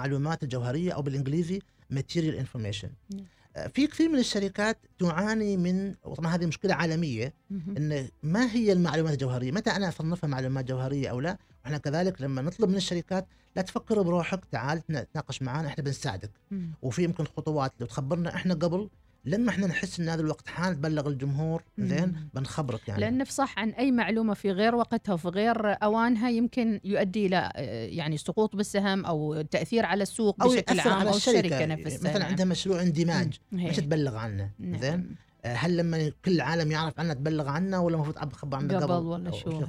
المعلومات الجوهرية أو بالإنجليزي material information. آه، في كثير من الشركات تعاني من وطبعا هذه مشكلة عالمية. إن ما هي المعلومات الجوهرية؟ متى أنا أصنفها معلومات جوهرية أو لا؟ وإحنا كذلك لما نطلب من الشركات لا تفكر بروحك تعال تناقش معنا إحنا بنساعدك. وفي يمكن خطوات لو تخبرنا إحنا قبل لما إحنا نحس إن هذا الوقت حان تبلغ الجمهور زين. بنخبرك يعني لأن نفصح عن أي معلومة في غير وقتها وفي غير أوانها يمكن يؤدي إلى آه، يعني سقوط بالسهم أو تأثير على السوق أو بشكل عام على أو الشركة نفسها مثلا نعم. عندها مشروع اندماج مم. مش هي. تبلغ عنه نعم. زين هل لما كل العالم يعرف عنا تبلغ عنا ولا المفروض ابخب عنا قبل؟ قبل, ولا شو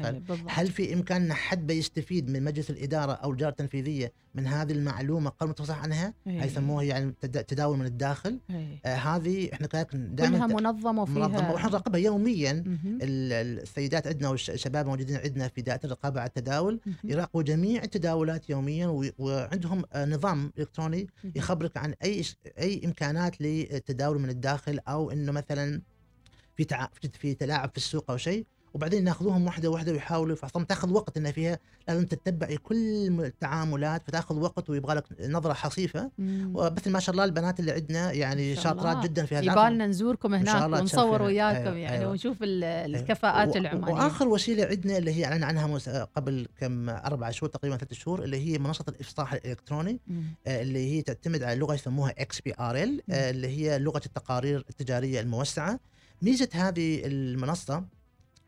هل في إمكاننا حد بيستفيد من مجلس الإدارة أو الجهه التنفيذية من هذه المعلومة قبل ما تفصح عنها؟ هي. هاي يسموها يعني تد- تداول من الداخل. هي. آه هذه إحنا كذلك كلها دائما منظمة وفيها منظمة. وإحنا نراقبها يوميا. السيدات عندنا والشباب موجودين عندنا في دائرة الرقابة على التداول. يراقبوا جميع التداولات يوميا وعندهم آه، نظام إلكتروني. يخبرك عن أي أي إمكانات للتداول من الداخل أو إنه مثلا في تع... في- في تلاعب في السوق أو شيء وبعدين ناخذوهم واحدة واحدة ويحاولوا يفحصون تاخذ وقت ان فيها لازم تتبعي كل التعاملات فتاخذ وقت ويبغى لك نظرة حصيفة. ومثل ما شاء الله البنات اللي عندنا يعني شاطرات. جدا في هذا العمل. يبالنا نزوركم هناك ونصور. وياكم أيوة، يعني أيوة. ونشوف أيوة. الكفاءات و- العمانيه وآخر وسيلة عندنا اللي هي أعلن عنها قبل كم أربع شهور تقريبا ثلاث شهور اللي هي منصة الإفصاح الإلكتروني. آه، اللي هي تعتمد على لغة يسموها XBRL اللي هي لغة التقارير التجارية الموسعة ميزة هذه المنصة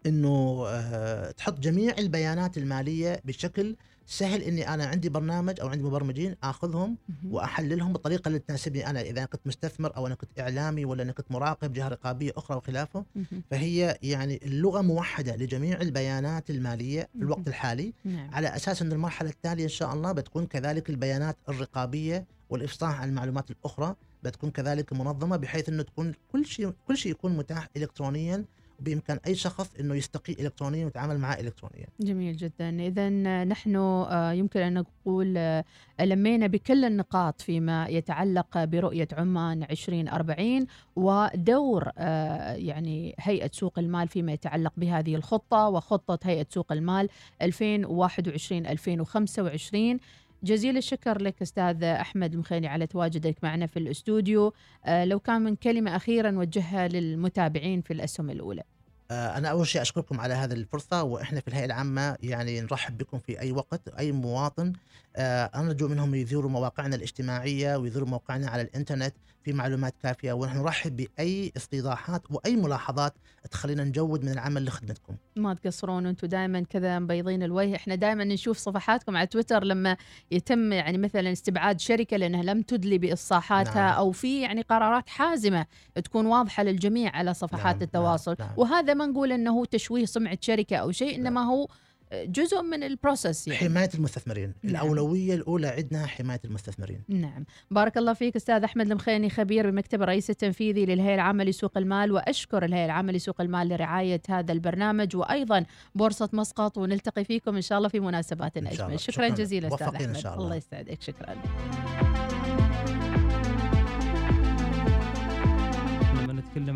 إنه آه، تحط جميع البيانات المالية بشكل سهل إني أنا عندي برنامج أو عندي مبرمجين آخذهم. وأحللهم بالطريقة اللي تناسبني أنا إذا كنت مستثمر أو أنا كنت إعلامي ولا أنا كنت مراقب جهة رقابية أخرى وخلافه. فهي يعني اللغة موحدة لجميع البيانات المالية في الوقت. الحالي نعم على أساس إن المرحلة التالية إن شاء الله بتكون كذلك البيانات الرقابية والإفصاح عن المعلومات الأخرى بتكون كذلك منظمة بحيث إنه تكون كل شيء كل شيء يكون متاح الكترونيا وبامكان أي شخص إنه يستقي الكترونيا ويتعامل معه الكترونيا. جميل جدا. إذا نحن آه، يمكن أن نقول آه، لمينا بكل النقاط فيما يتعلق برؤية عمان 2040 ودور آه، يعني هيئة سوق المال فيما يتعلق بهذه الخطة وخطة هيئة سوق المال 2021-2025 جزيل الشكر لك أستاذ أحمد المخيني على تواجدك معنا في الأستوديو. آه، لو كان من كلمة أخيرة نوجهها للمتابعين في الأسهم الأولى. آه، أنا أول شيء أشكركم على هذه الفرصة وإحنا في الهيئة العامة يعني نرحب بكم في أي وقت أي مواطن آه، ارجو منهم يزوروا مواقعنا الاجتماعية ويزوروا موقعنا على الإنترنت في معلومات كافية ونحن نرحب بأي استيضاحات وأي ملاحظات تخلينا نجود من العمل لخدمتكم. ما تقصرون أنتم دائما كذا مبيضين الوجه إحنا دائما نشوف صفحاتكم على تويتر لما يتم يعني مثلا استبعاد شركة لأنها لم تدلي بإصلاحاتها نعم. أو في يعني قرارات حازمة تكون واضحة للجميع على صفحات نعم، التواصل نعم، نعم. وهذا ما نقول إنه تشويه سمعه شركة أو شيء نعم. إنما هو جزء من البروسس يعني حماية المستثمرين، نعم. الأولوية الأولى عندنا حماية المستثمرين. نعم بارك الله فيك أستاذ أحمد المخيني خبير بمكتب الرئيس التنفيذي للهيئة العامة لسوق المال وأشكر الهيئة العامة لسوق المال لرعاية هذا البرنامج وأيضا بورصة مسقط ونلتقي فيكم إن شاء الله في مناسبات اجمل الله. شكرا, شكراً. جزيلا أستاذ موفقين إن أحمد شاء الله. الله يسعدك شكرا